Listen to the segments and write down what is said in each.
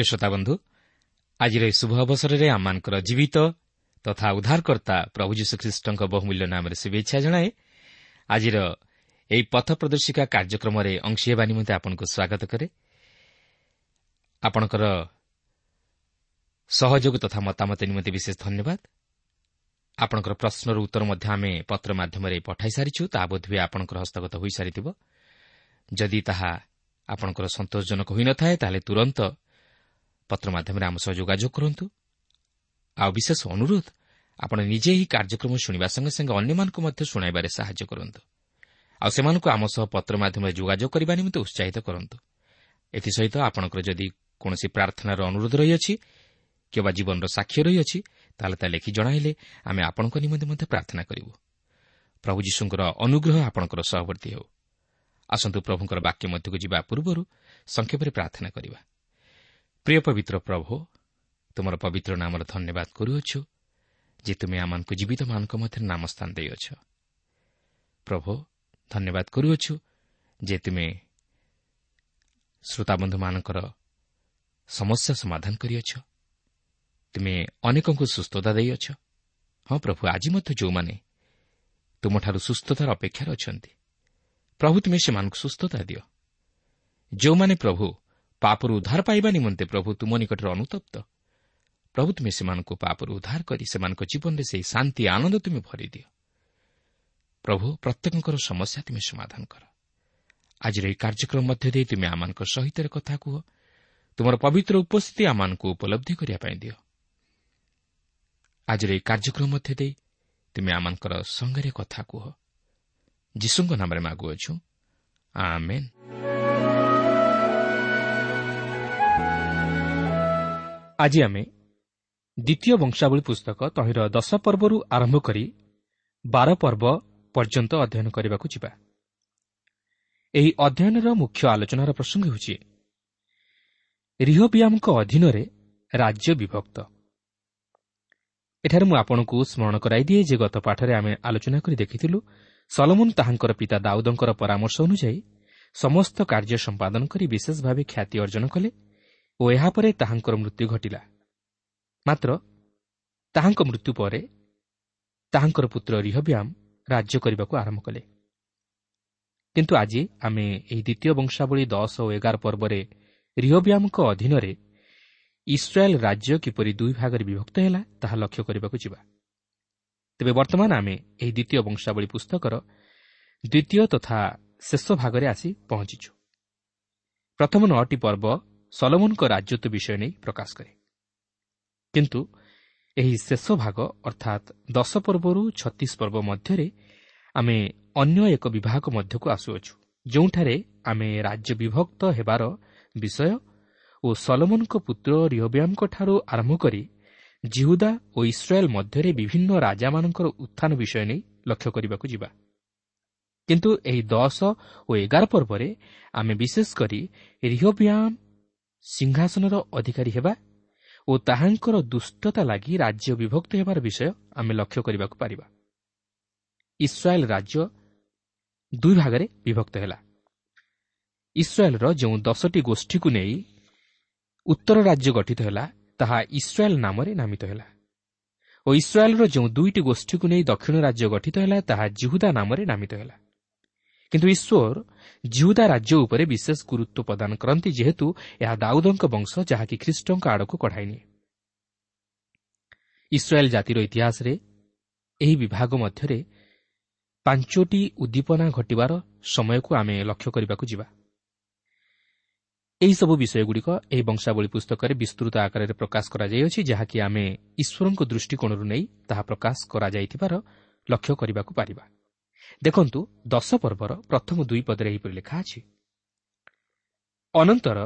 ପ୍ରିୟ ଶ୍ରୋତାବନ୍ଧୁ ଆଜିର ଏହି ଶୁଭ ଅବସରରେ ଆମମାନଙ୍କର ଜୀବିତ ତଥା ଉଦ୍ଧାରକର୍ତ୍ତା ପ୍ରଭୁ ଯୀଶୁଖ୍ରୀଷ୍ଟଙ୍କ ବହୁମୂଲ୍ୟ ନାମରେ ଶୁଭେଚ୍ଛା ଜଣାଏ ଆଜିର ଏହି ପଥ ପ୍ରଦର୍ଶିକା କାର୍ଯ୍ୟକ୍ରମରେ ଅଂଶୀ ହେବା ନିମନ୍ତେ ଆପଣଙ୍କୁ ସ୍ୱାଗତ କରେ ଆପଣଙ୍କର ସହଯୋଗ ତଥା ମତାମତ ନିମନ୍ତେ ବିଶେଷ ଧନ୍ୟବାଦ ଆପଣଙ୍କର ପ୍ରଶ୍ନର ଉତ୍ତର ମଧ୍ୟ ଆମେ ପତ୍ର ମାଧ୍ୟମରେ ପଠାଇ ସାରିଛୁ ତାହା ବୋଧହୁଏ ଆପଣଙ୍କର ହସ୍ତଗତ ହୋଇସାରିଥିବ ଯଦି ତାହା ଆପଣଙ୍କର ସନ୍ତୋଷଜନକ ହୋଇନଥାଏ ତାହେଲେ ତୁରନ୍ତ ପତ୍ର ମାଧ୍ୟମରେ ଆମ ସହ ଯୋଗାଯୋଗ କରନ୍ତୁ। ଆଉ ବିଶେଷ ଅନୁରୋଧ ଆପଣ ନିଜେ ଏହି କାର୍ଯ୍ୟକ୍ରମ ଶୁଣିବା ସଙ୍ଗେ ସଙ୍ଗେ ଅନ୍ୟମାନଙ୍କୁ ମଧ୍ୟ ଶୁଣାଇବାରେ ସାହାଯ୍ୟ କରନ୍ତୁ। ଆଉ ସେମାନଙ୍କୁ ଆମ ସହ ପତ୍ର ମାଧ୍ୟମରେ ଯୋଗାଯୋଗ କରିବା ନିମନ୍ତେ ଉତ୍ସାହିତ କରନ୍ତୁ। ଏଥିସହିତ ଆପଣଙ୍କର ଯଦି କୌଣସି ପ୍ରାର୍ଥନାର ଅନୁରୋଧ ରହିଅଛି କିମ୍ବା ଜୀବନର ସାକ୍ଷ୍ୟ ରହିଅଛି ତାହେଲେ ତାହା ଲେଖି ଜଣାଇଲେ ଆମେ ଆପଣଙ୍କ ନିମନ୍ତେ ମଧ୍ୟ ପ୍ରାର୍ଥନା କରିବୁ। ପ୍ରଭୁ ଯୀଶୁଙ୍କର ଅନୁଗ୍ରହ ଆପଣଙ୍କର ସହବର୍ତ୍ତୀ ହେଉ। ଆସନ୍ତୁ ପ୍ରଭୁଙ୍କର ବାକ୍ୟ ମଧ୍ୟକୁ ଯିବା ପୂର୍ବରୁ ସଂକ୍ଷେପରେ ପ୍ରାର୍ଥନା କରିବା। ପ୍ରିୟ ପବିତ୍ର ପ୍ରଭୁ ତୁମର ପବିତ୍ର ନାମର ଧନ୍ୟବାଦ କରୁଅଛୁ ଯେ ତୁମେ ଆମମାନଙ୍କୁ ଜୀବିତମାନଙ୍କ ମଧ୍ୟରେ ନାମ ସ୍ଥାନ ଦେଇଅଛ ପ୍ରଭୁ ଧନ୍ୟବାଦ କରୁଅଛୁ ଯେ ତୁମେ ଶ୍ରୋତାବନ୍ଧୁମାନଙ୍କର ସମସ୍ୟା ସମାଧାନ କରିଅଛ ତୁମେ ଅନେକଙ୍କୁ ସୁସ୍ଥତା ଦେଇଅଛ ହଁ ପ୍ରଭୁ ଆଜି ମଧ୍ୟ ଯେଉଁମାନେ ତୁମଠାରୁ ସୁସ୍ଥତାର ଅପେକ୍ଷାରେ ଅଛନ୍ତି ପ୍ରଭୁ ତୁମେ ସେମାନଙ୍କୁ ସୁସ୍ଥତା ଦିଅ। ଯେଉଁମାନେ ପ୍ରଭୁ ପାପରୁ ଉଦ୍ଧାର ପାଇବା ନିମନ୍ତେ ପ୍ରଭୁ ତୁମ ନିକଟରେ ଅନୁତପ୍ତ। ପ୍ରଭୁ ତୁମେ ସେମାନଙ୍କୁ ପାପରୁ ଉଦ୍ଧାର କରି ସେମାନଙ୍କ ଜୀବନରେ ସେହି ଶାନ୍ତି ଆନନ୍ଦ ତୁମେ ଭରିଦିଅ। ପ୍ରଭୁ ପ୍ରତ୍ୟେକଙ୍କର ସମସ୍ୟା ତୁମେ ସମାଧାନ କର। ଆଜିର ଏହି କାର୍ଯ୍ୟକ୍ରମ ମଧ୍ୟ ଦେଇ ତୁମେ ଆମମାନଙ୍କ ସହିତ କଥା କୁହ। ତୁମର ପବିତ୍ର ଉପସ୍ଥିତି ଆମମାନଙ୍କୁ ଉପଲବ୍ଧି କରିବା ପାଇଁ ଦିଅ। ଆଜିର ଏହି କାର୍ଯ୍ୟକ୍ରମ ମଧ୍ୟ ଦେଇ ତୁମେ ଆମଙ୍କର ସଙ୍ଗରେ କଥା କୁହ। ଯୀଶୁଙ୍କ ନାମରେ ମାଗୁଅଛୁ। ଆଜି ଆମେ ଦ୍ୱିତୀୟ ବଂଶାବଳୀ ପୁସ୍ତକ ତହିଁର ଦଶ ପର୍ବରୁ ଆରମ୍ଭ କରି ବାର ପର୍ବ ପର୍ଯ୍ୟନ୍ତ ଅଧ୍ୟୟନ କରିବାକୁ ଯିବା। ଏହି ଅଧ୍ୟୟନର ମୁଖ୍ୟ ଆଲୋଚନାର ପ୍ରସଙ୍ଗ ହେଉଛି ରିହୋବିଆମଙ୍କ ଅଧୀନରେ ରାଜ୍ୟ ବିଭକ୍ତ। ଏଠାରେ ମୁଁ ଆପଣଙ୍କୁ ସ୍ମରଣ କରାଇଦିଏ ଯେ ଗତ ପାଠରେ ଆମେ ଆଲୋଚନା କରି ଦେଖିଥିଲୁ ସଲମୁନ୍ ତାହାଙ୍କର ପିତା ଦାଉଦଙ୍କର ପରାମର୍ଶ ଅନୁଯାୟୀ ସମସ୍ତ କାର୍ଯ୍ୟ ସମ୍ପାଦନ କରି ବିଶେଷ ଭାବେ ଖ୍ୟାତି ଅର୍ଜନ କଲେ ଓ ଏହାପରେ ତାହାଙ୍କର ମୃତ୍ୟୁ ଘଟିଲା। ମାତ୍ର ତାହାଙ୍କ ମୃତ୍ୟୁ ପରେ ତାହାଙ୍କର ପୁତ୍ର ରିହବ୍ୟାମ ରାଜ୍ୟ କରିବାକୁ ଆରମ୍ଭ କଲେ। କିନ୍ତୁ ଆଜି ଆମେ ଏହି ଦ୍ୱିତୀୟ ବଂଶାବଳୀ ଦଶ ଓ ଏଗାର ପର୍ବରେ ରିହବ୍ୟାମଙ୍କ ଅଧୀନରେ ଇସ୍ରାଏଲ୍ ରାଜ୍ୟ କିପରି ଦୁଇ ଭାଗରେ ବିଭକ୍ତ ହେଲା ତାହା ଲକ୍ଷ୍ୟ କରିବାକୁ ଯିବା। ତେବେ ବର୍ତ୍ତମାନ ଆମେ ଏହି ଦ୍ୱିତୀୟ ବଂଶାବଳୀ ପୁସ୍ତକର ଦ୍ୱିତୀୟ ତଥା ଶେଷ ଭାଗରେ ଆସି ପହଞ୍ଚିଛୁ। ପ୍ରଥମ ନଅଟି ପର୍ବ ସଲମନଙ୍କ ରାଜତ୍ୱ ବିଷୟ ନେଇ ପ୍ରକାଶ କରେ। କିନ୍ତୁ ଏହି ଶେଷ ଭାଗ ଅର୍ଥାତ୍ ଦଶ ପର୍ବରୁ ଛତିଶ ପର୍ବ ମଧ୍ୟରେ ଆମେ ଅନ୍ୟ ଏକ ବିଭାଗ ମଧ୍ୟକୁ ଆସୁଅଛୁ ଯେଉଁଠାରେ ଆମେ ରାଜ୍ୟ ବିଭକ୍ତ ହେବାର ବିଷୟ ଓ ସଲମନଙ୍କ ପୁତ୍ର ରିହବ୍ୟାମଙ୍କଠାରୁ ଆରମ୍ଭ କରି ଜିହୁଦା ଓ ଇସ୍ରାଏଲ୍ ମଧ୍ୟରେ ବିଭିନ୍ନ ରାଜାମାନଙ୍କର ଉତ୍ଥାନ ବିଷୟ ନେଇ ଲକ୍ଷ୍ୟ କରିବାକୁ ଯିବା। କିନ୍ତୁ ଏହି ଦଶ ଓ ଏଗାର ପର୍ବରେ ଆମେ ବିଶେଷ କରି ରିହବ୍ୟାମ ସିଂହାସନର ଅଧିକାରୀ ହେବା ଓ ତାହାଙ୍କର ଦୁଷ୍ଟତା ଲାଗି ରାଜ୍ୟ ବିଭକ୍ତ ହେବାର ବିଷୟ ଆମେ ଲକ୍ଷ୍ୟ କରିବାକୁ ପାରିବା। ଇସ୍ରାଏଲ୍ ରାଜ୍ୟ ଦୁଇ ଭାଗରେ ବିଭକ୍ତ ହେଲା। ଇସ୍ରାଏଲ୍ର ଯେଉଁ ଦଶଟି ଗୋଷ୍ଠୀକୁ ନେଇ ଉତ୍ତର ରାଜ୍ୟ ଗଠିତ ହେଲା ତାହା ଇସ୍ରାଏଲ୍ ନାମରେ ନାମିତ ହେଲା। ଓ ଇସ୍ରାଏଲ୍ର ଯେଉଁ ଦୁଇଟି ଗୋଷ୍ଠୀକୁ ନେଇ ଦକ୍ଷିଣ ରାଜ୍ୟ ଗଠିତ ହେଲା ତାହା ଜିହୁଦା ନାମରେ ନାମିତ ହେଲା। କିନ୍ତୁ ଈଶ୍ୱର ଜିହୁଦା ରାଜ୍ୟ ଉପରେ ବିଶେଷ ଗୁରୁତ୍ୱ ପ୍ରଦାନ କରନ୍ତି ଯେହେତୁ ଏହା ଦାଉଦଙ୍କ ବଂଶ ଯାହାକି ଖ୍ରୀଷ୍ଟଙ୍କ ଆଡ଼କୁ କଢ଼ାଇନିଏ ଇସ୍ରାଏଲ୍ ଜାତିର ଇତିହାସରେ ଏହି ବିଭାଗ ମଧ୍ୟରେ ପାଞ୍ଚୋଟି ଉଦ୍ଦୀପନା ଘଟିବାର ସମୟକୁ ଆମେ ଲକ୍ଷ୍ୟ କରିବାକୁ ଯିବା। ଏହିସବୁ ବିଷୟଗୁଡ଼ିକ ଏହି ବଂଶାବଳୀ ପୁସ୍ତକରେ ବିସ୍ତୃତ ଆକାରରେ ପ୍ରକାଶ କରାଯାଇଅଛି ଯାହାକି ଆମେ ଈଶ୍ୱରଙ୍କ ଦୃଷ୍ଟିକୋଣରୁ ନେଇ ତାହା ପ୍ରକାଶ କରାଯାଇଥିବାର ଲକ୍ଷ୍ୟ କରିବାକୁ ପାରିବା। ଦେଖନ୍ତୁ ଦଶ ପର୍ବର ପ୍ରଥମ ଦୁଇ ପଦରେ ଏହିପରି ଲେଖା ଅଛି। ଅନନ୍ତର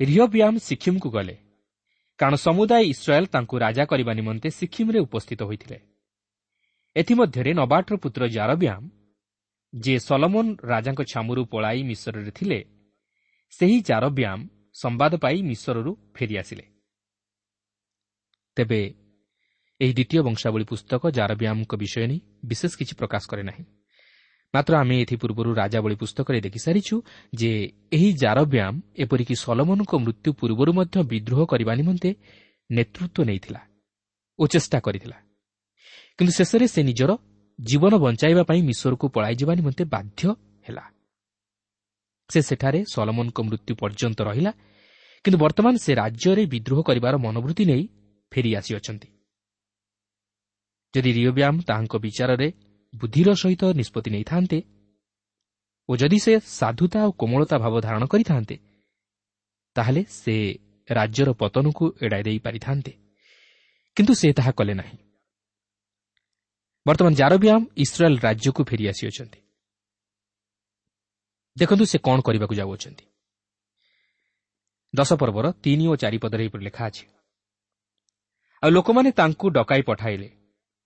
ରିଓବିଆମ୍ ସିକିମ୍କୁ ଗଲେ। କାରଣ ସମୁଦାୟ ଇସ୍ରାଏଲ୍ ତାଙ୍କୁ ରାଜା କରିବା ନିମନ୍ତେ ସିକିମ୍ରେ ଉପସ୍ଥିତ ହୋଇଥିଲେ। ଏଥିମଧ୍ୟରେ ନବାଟର ପୁତ୍ର ଜାରବ୍ୟାମ୍ ଯିଏ ସଲମୋନ୍ ରାଜାଙ୍କ ଛାମୁରୁ ପଳାଇ ମିଶ୍ରରେ ଥିଲେ ସେହି ଜାରବ୍ୟାମ୍ ସମ୍ବାଦ ପାଇ ମିଶ୍ରରୁ ଫେରିଆସିଲେ ତେବେ ଏହି ଦ୍ୱିତୀୟ ବଂଶାବଳୀ ପୁସ୍ତକ ଜାରବ୍ୟାମ୍ଙ୍କ ବିଷୟ ନେଇ ବିଶେଷ କିଛି ପ୍ରକାଶ କରେ ନାହିଁ। ମାତ୍ର ଆମେ ଏଥିପୂର୍ବରୁ ରାଜାବଳୀ ପୁସ୍ତକରେ ଦେଖିସାରିଛୁ ଯେ ଏହି ଜାରବ୍ୟାମ୍ ଏପରିକି ସଲମନଙ୍କ ମୃତ୍ୟୁ ପୂର୍ବରୁ ମଧ୍ୟ ବିଦ୍ରୋହ କରିବା ନିମନ୍ତେ ନେତୃତ୍ୱ ନେଇଥିଲା ଓ ଚେଷ୍ଟା କରିଥିଲା। କିନ୍ତୁ ଶେଷରେ ସେ ନିଜର ଜୀବନ ବଞ୍ଚାଇବା ପାଇଁ ମିଶ୍ରକୁ ପଳାଇଯିବା ନିମନ୍ତେ ବାଧ୍ୟ ହେଲା। ସେ ସେଠାରେ ସଲମନଙ୍କ ମୃତ୍ୟୁ ପର୍ଯ୍ୟନ୍ତ ରହିଲା କିନ୍ତୁ ବର୍ତ୍ତମାନ ସେ ରାଜ୍ୟରେ ବିଦ୍ରୋହ କରିବାର ମନୋବୃତ୍ତି ନେଇ ଫେରିଆସିଅଛନ୍ତି ଯଦି ରିଓବ୍ୟାମ୍ ତାହାଙ୍କ ବିଚାରରେ ବୁଦ୍ଧିର ସହିତ ନିଷ୍ପତ୍ତି ନେଇଥାନ୍ତେ ଓ ଯଦି ସେ ସାଧୁତା ଓ କୋମଳତା ଭାବ ଧାରଣ କରିଥାନ୍ତେ ତାହେଲେ ସେ ରାଜ୍ୟର ପତନକୁ ଏଡ଼ାଇ ଦେଇପାରିଥାନ୍ତେ କିନ୍ତୁ ସେ ତାହା କଲେ ନାହିଁ। ବର୍ତ୍ତମାନ ଜାରବ୍ୟାମ୍ ଇସ୍ରାଏଲ୍ ରାଜ୍ୟକୁ ଫେରିଆସିଅଛନ୍ତି ଦେଖନ୍ତୁ ସେ କ'ଣ କରିବାକୁ ଯାଉଅଛନ୍ତି। ଦଶ ପର୍ବର ତିନି ଓ ଚାରିପଦରେ ଏହିପରି ଲେଖା ଅଛି। ଆଉ ଲୋକମାନେ ତାଙ୍କୁ ଡକାଇ ପଠାଇଲେ।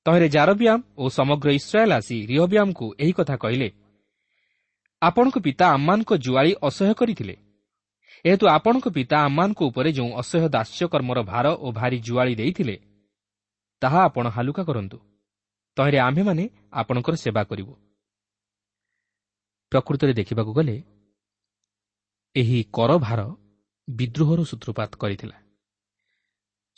ତହିଁରେ ଜାରବ୍ୟାମ୍ ଓ ସମଗ୍ର ଇସ୍ରାଏଲ୍ ଆସି ରିହବ୍ୟାମ୍କୁ ଏହି କଥା କହିଲେ ଆପଣଙ୍କ ପିତା ଆମ୍ମାନଙ୍କ ଜୁଆଳି ଅସହ୍ୟ କରିଥିଲେ। ଏହେତୁ ଆପଣଙ୍କ ପିତା ଆମ୍ମାନଙ୍କ ଉପରେ ଯେଉଁ ଅସହ୍ୟ ଦାସ୍ୟକର୍ମର ଭାର ଓ ଭାରି ଜୁଆଳି ଦେଇଥିଲେ ତାହା ଆପଣ ହାଲୁକା କରନ୍ତୁ। ତହିଁରେ ଆମ୍ଭେମାନେ ଆପଣଙ୍କର ସେବା କରିବୁ। ପ୍ରକୃତରେ ଦେଖିବାକୁ ଗଲେ ଏହି କର ଭାର ବିଦ୍ରୋହର ସୂତ୍ରପାତ କରିଥିଲା।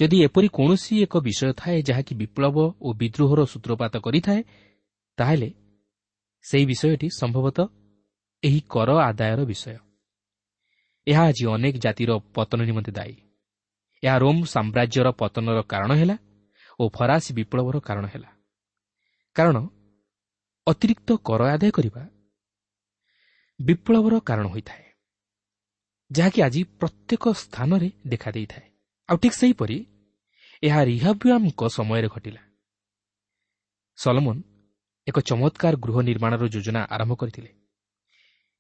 ଯଦି ଏପରି କୌଣସି ଏକ ବିଷୟ ଥାଏ ଯାହାକି ବିପ୍ଳବ ଓ ବିଦ୍ରୋହର ସୂତ୍ରପାତ କରିଥାଏ ତାହେଲେ ସେହି ବିଷୟଟି ସମ୍ଭବତଃ ଏହି କର ଆଦାୟର ବିଷୟ। ଏହା ଆଜି ଅନେକ ଜାତିର ପତନ ନିମନ୍ତେ ଦାୟୀ। ଏହା ରୋମ୍ ସାମ୍ରାଜ୍ୟର ପତନର କାରଣ ହେଲା ଓ ଫରାସୀ ବିପ୍ଳବର କାରଣ ହେଲା। କାରଣ ଅତିରିକ୍ତ କର ଆଦାୟ କରିବା ବିପ୍ଳବର କାରଣ ହୋଇଥାଏ ଯାହାକି ଆଜି ପ୍ରତ୍ୟେକ ସ୍ଥାନରେ ଦେଖାଦେଇଥାଏ। ଆଉ ଠିକ୍ ସେହିପରି ଏହା ରିହାବ୍ୟାମଙ୍କ ସମୟରେ ଘଟିଲା। ସଲମନ ଏକ ଚମତ୍କାର ଗୃହ ନିର୍ମାଣର ଯୋଜନା ଆରମ୍ଭ କରିଥିଲେ।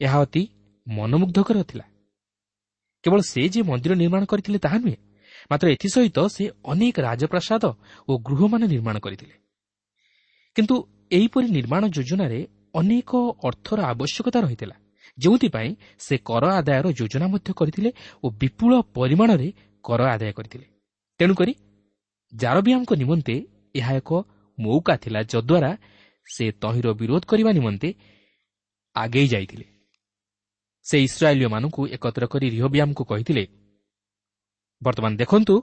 ଏହା ଅତି ମନମୁଗ୍ଧକର ଥିଲା। କେବଳ ସେ ଯେ ମନ୍ଦିର ନିର୍ମାଣ କରିଥିଲେ ତାହା ନୁହେଁ ମାତ୍ର ଏଥିସହିତ ସେ ଅନେକ ରାଜପ୍ରାସାଦ ଓ ଗୃହମାନ ନିର୍ମାଣ କରିଥିଲେ। କିନ୍ତୁ ଏହିପରି ନିର୍ମାଣ ଯୋଜନାରେ ଅନେକ ଅର୍ଥର ଆବଶ୍ୟକତା ରହିଥିଲା ଯେଉଁଥିପାଇଁ ସେ କର ଆଦାୟର ଯୋଜନା ମଧ୍ୟ କରିଥିଲେ ଓ ବିପୁଳ ପରିମାଣରେ କର ଆଦାୟ କରିଥିଲେ। ତେଣୁକରି ଜାରବିଆଙ୍କ ନିମନ୍ତେ ଏହା ଏକ ମୌକା ଥିଲା ଯଦ୍ୱାରା ସେ ତହିଁର ବିରୋଧ କରିବା ନିମନ୍ତେ ଆଗେଇ ଯାଇଥିଲେ। ସେ ଇସ୍ରାଏଲୀୟମାନଙ୍କୁ ଏକତ୍ର କରି ରିହବିଆମକୁ କହିଥିଲେ ବର୍ତ୍ତମାନ ଦେଖନ୍ତୁ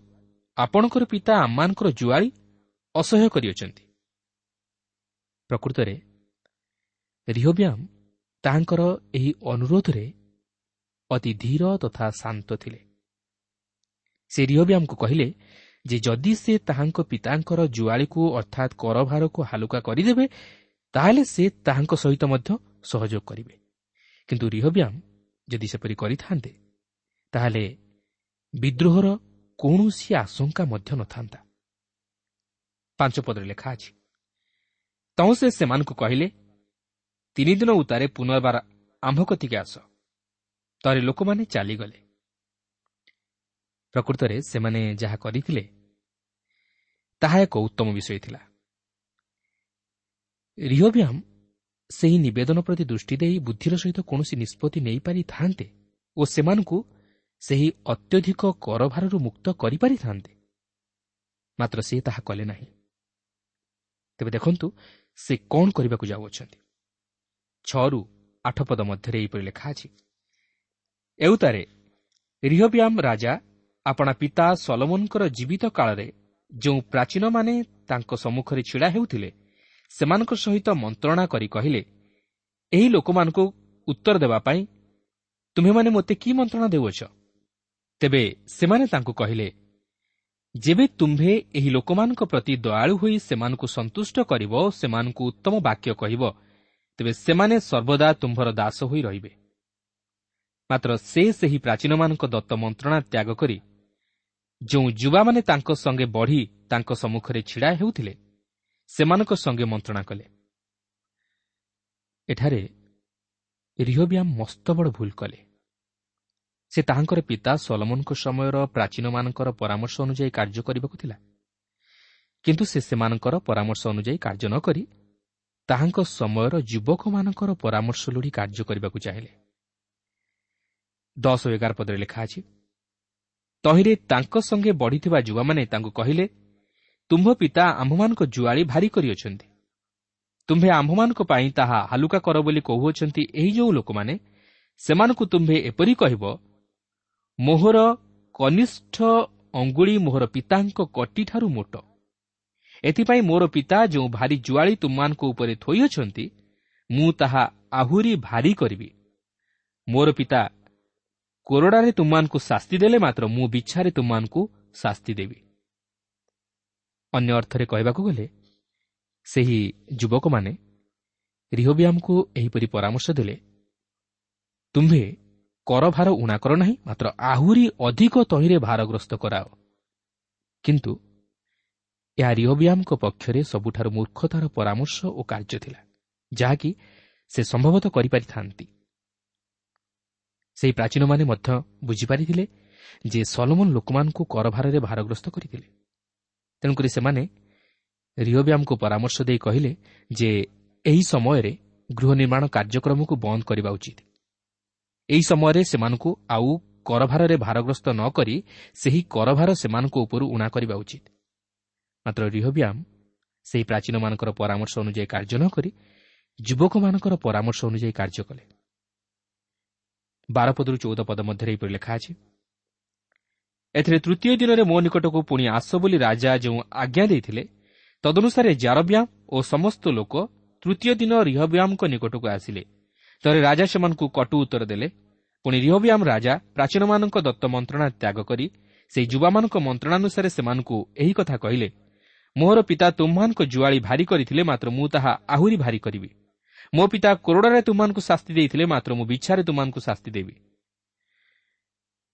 ଆପଣଙ୍କର ପିତା ଆମମାନଙ୍କର ଜୁଆଳି ଅସହ୍ୟ କରିଅଛନ୍ତି ପ୍ରକୃତରେ ରିହବ୍ୟାମ ତାହାଙ୍କର ଏହି ଅନୁରୋଧରେ ଅତି ଧୀର ତଥା ଶାନ୍ତ ଥିଲେ। ସେ ରିହବ୍ୟାମକୁ କହିଲେ ଯେ ଯଦି ସେ ତାହାଙ୍କ ପିତାଙ୍କର ଜୁଆଳିକୁ ଅର୍ଥାତ୍ କରଭାରକୁ ହାଲୁକା କରିଦେବେ ତାହେଲେ ସେ ତାହାଙ୍କ ସହିତ ମଧ୍ୟ ସହଯୋଗ କରିବେ। କିନ୍ତୁ ରିହବ୍ୟାମ ଯଦି ସେପରି କରିଥାନ୍ତେ ତାହେଲେ ବିଦ୍ରୋହର କୌଣସି ଆଶଙ୍କା ମଧ୍ୟ ନଥାନ୍ତା। ପାଞ୍ଚ ପଦରେ ଲେଖା ଅଛି ତହୁଁ ସେ ସେମାନଙ୍କୁ କହିଲେ ତିନିଦିନ ଉତ୍ତାରେ ପୁନର୍ବାର ଆମ୍ଭ କତିକି ଆସ। ତରେ ଲୋକମାନେ ଚାଲିଗଲେ। ପ୍ରକୃତରେ ସେମାନେ ଯାହା କରିଥିଲେ ତାହା ଏକ ଉତ୍ତମ ବିଷୟ ଥିଲା। ରିହବ୍ୟାମ ସେହି ନିବେଦନ ପ୍ରତି ଦୃଷ୍ଟି ଦେଇ ବୁଦ୍ଧିର ସହିତ କୌଣସି ନିଷ୍ପତ୍ତି ନେଇପାରିଥାନ୍ତେ ଓ ସେମାନଙ୍କୁ ସେହି ଅତ୍ୟଧିକ କରଭାରରୁ ମୁକ୍ତ କରିପାରିଥାନ୍ତେ ମାତ୍ର ସେ ତାହା କଲେ ନାହିଁ। ତେବେ ଦେଖନ୍ତୁ ସେ କ'ଣ କରିବାକୁ ଯାଉଅଛନ୍ତି। ଛଅରୁ ଆଠ ପଦ ମଧ୍ୟରେ ଏହିପରି ଲେଖା ଅଛି ଏଉତାରେ ରିହବ୍ୟାମ ରାଜା ଆପଣା ପିତା ସଲମନଙ୍କର ଜୀବିତ କାଳରେ ଯେଉଁ ପ୍ରାଚୀନମାନେ ତାଙ୍କ ସମ୍ମୁଖରେ ଛିଡ଼ା ହେଉଥିଲେ ସେମାନଙ୍କ ସହିତ ମନ୍ତ୍ରଣା କରି କହିଲେ ଏହି ଲୋକମାନଙ୍କୁ ଉତ୍ତର ଦେବା ପାଇଁ ତୁମେମାନେ ମୋତେ କି ମନ୍ତ୍ରଣା ଦେଉଅଛ? ତେବେ ସେମାନେ ତାଙ୍କୁ କହିଲେ ଯେବେ ତୁମ୍ଭେ ଏହି ଲୋକମାନଙ୍କ ପ୍ରତି ଦୟାଳୁ ହୋଇ ସେମାନଙ୍କୁ ସନ୍ତୁଷ୍ଟ କରିବ ସେମାନଙ୍କୁ ଉତ୍ତମ ବାକ୍ୟ କହିବ ତେବେ ସେମାନେ ସର୍ବଦା ତୁମ୍ଭର ଦାସ ହୋଇ ରହିବେ ମାତ୍ର ସେ ସେହି ପ୍ରାଚୀନମାନଙ୍କ ଦତ୍ତ ମନ୍ତ୍ରଣା ତ୍ୟାଗ କରି ଯେଉଁ ଯୁବାମାନେ ତାଙ୍କ ସଙ୍ଗେ ବଢ଼ି ତାଙ୍କ ସମ୍ମୁଖରେ ଛିଡ଼ା ହେଉଥିଲେ ସେମାନଙ୍କ ସଙ୍ଗେ ମନ୍ତ୍ରଣା କଲେ। ଏଠାରେ ରିହବ୍ୟାମ ମସ୍ତ ବଡ଼ ଭୁଲ କଲେ। ସେ ତାହାଙ୍କର ପିତା ସଲମନଙ୍କ ସମୟର ପ୍ରାଚୀନମାନଙ୍କର ପରାମର୍ଶ ଅନୁଯାୟୀ କାର୍ଯ୍ୟ କରିବାକୁ ଥିଲା। କିନ୍ତୁ ସେ ସେମାନଙ୍କର ପରାମର୍ଶ ଅନୁଯାୟୀ କାର୍ଯ୍ୟ ନ କରି ତାହାଙ୍କ ସମୟର ଯୁବକମାନଙ୍କର ପରାମର୍ଶ ଲୋଡ଼ି କାର୍ଯ୍ୟ କରିବାକୁ ଚାହିଁଲେ। ଦଶ ଏଗାର ପଦରେ ଲେଖା ଅଛି ତହିଁରେ ତାଙ୍କ ସଙ୍ଗେ ବଢ଼ିଥିବା ଯୁବାମାନେ ତାଙ୍କୁ କହିଲେ ତୁମ୍ଭ ପିତା ଆମ୍ଭମାନଙ୍କ ଜୁଆଳି ଭାରି କରିଅଛନ୍ତି। ତୁମ୍ଭେ ଆମ୍ଭମାନଙ୍କ ପାଇଁ ତାହା ହାଲୁକା କର ବୋଲି କହୁଅଛନ୍ତି ଏହି ଯେଉଁ ଲୋକମାନେ ସେମାନଙ୍କୁ ତୁମ୍ଭେ ଏପରି କହିବ ମୋହର କନିଷ୍ଠ ଅଙ୍ଗୁଳି ମୋହର ପିତାଙ୍କ କଟିଠାରୁ ମୋଟ। ଏଥିପାଇଁ ମୋର ପିତା ଯେଉଁ ଭାରି ଜୁଆଳି ତୁମମାନଙ୍କ ଉପରେ ଥୋଇଅଛନ୍ତି ମୁଁ ତାହା ଆହୁରି ଭାରି କରିବି। ମୋର ପିତା କୋରଡ଼ାରେ ତୁମମାନଙ୍କୁ ଶାସ୍ତି ଦେଲେ ମାତ୍ର ମୁଁ ବିଛାରେ ତୁମମାନଙ୍କୁ ଶାସ୍ତି ଦେବି। ଅନ୍ୟ ଅର୍ଥରେ କହିବାକୁ ଗଲେ ସେହି ଯୁବକମାନେ ରିହବିଆମକୁ ଏହିପରି ପରାମର୍ଶ ଦେଲେ ତୁମ୍ଭେ କର ଭାର ଉଣା କର ନାହିଁ ମାତ୍ର ଆହୁରି ଅଧିକ ତହିଁରେ ଭାରଗ୍ରସ୍ତ କରାଅ। କିନ୍ତୁ ଏହା ରିହବିଆମଙ୍କ ପକ୍ଷରେ ସବୁଠାରୁ ମୂର୍ଖତାର ପରାମର୍ଶ ଓ କାର୍ଯ୍ୟ ଥିଲା ଯାହାକି ସେ ସମ୍ଭବତଃ କରିପାରିଥାନ୍ତି। ସେହି ପ୍ରାଚୀନମାନେ ମଧ୍ୟ ବୁଝିପାରିଥିଲେ ଯେ ସଲମନ ଲୋକମାନଙ୍କୁ କରଭାରରେ ଭାରଗ୍ରସ୍ତ କରିଥିଲେ। ତେଣୁକରି ସେମାନେ ରିଓବ୍ୟାମକୁ ପରାମର୍ଶ ଦେଇ କହିଲେ ଯେ ଏହି ସମୟରେ ଗୃହ ନିର୍ମାଣ କାର୍ଯ୍ୟକ୍ରମକୁ ବନ୍ଦ କରିବା ଉଚିତ। ଏହି ସମୟରେ ସେମାନଙ୍କୁ ଆଉ କରଭାରରେ ଭାରଗ୍ରସ୍ତ ନ କରି ସେହି କରଭାର ସେମାନଙ୍କ ଉପରୁ ଉଣା କରିବା ଉଚିତ। ମାତ୍ର ରିହବ୍ୟାମ ସେହି ପ୍ରାଚୀନମାନଙ୍କର ପରାମର୍ଶ ଅନୁଯାୟୀ କାର୍ଯ୍ୟ ନ କରି ଯୁବକମାନଙ୍କର ପରାମର୍ଶ ଅନୁଯାୟୀ କାର୍ଯ୍ୟ କଲେ। ବାରପଦରୁ ଚଉଦ ପଦ ମଧ୍ୟରେ ଏହିପରି ଲେଖା ଅଛି ଏଥିରେ ତୃତୀୟ ଦିନରେ ମୋ ନିକଟକୁ ପୁଣି ଆସ ବୋଲି ରାଜା ଯେଉଁ ଆଜ୍ଞା ଦେଇଥିଲେ ତଦନୁସାରେ ଜାରବ୍ୟାମ ଓ ସମସ୍ତ ଲୋକ ତୃତୀୟ ଦିନ ରିହବ୍ୟାମଙ୍କ ନିକଟକୁ ଆସିଲେ। ଥରେ ରାଜା ସେମାନଙ୍କୁ କଟୁ ଉତ୍ତର ଦେଲେ ପୁଣି ରିହବ୍ୟାମ ରାଜା ପ୍ରାଚୀନମାନଙ୍କ ଦତ୍ତ ମନ୍ତ୍ରଣା ତ୍ୟାଗ କରି ସେହି ଯୁବାମାନଙ୍କ ମନ୍ତ୍ରଣାନୁସାରେ ସେମାନଙ୍କୁ ଏହି କଥା କହିଲେ ମୋହର ପିତା ତୁମ୍ଭମାନଙ୍କ ଜୁଆଳି ଭାରି କରିଥିଲେ ମାତ୍ର ମୁଁ ତାହା ଆହୁରି ଭାରି କରିବି। ମୋ ପିତା କୋରଡ଼ାରେ ତୁମମାନଙ୍କୁ ଶାସ୍ତି ଦେଇଥିଲେ ମାତ୍ର ମୁଁ ବିଛାରେ ତୁମମାନଙ୍କୁ ଶାସ୍ତି ଦେବି।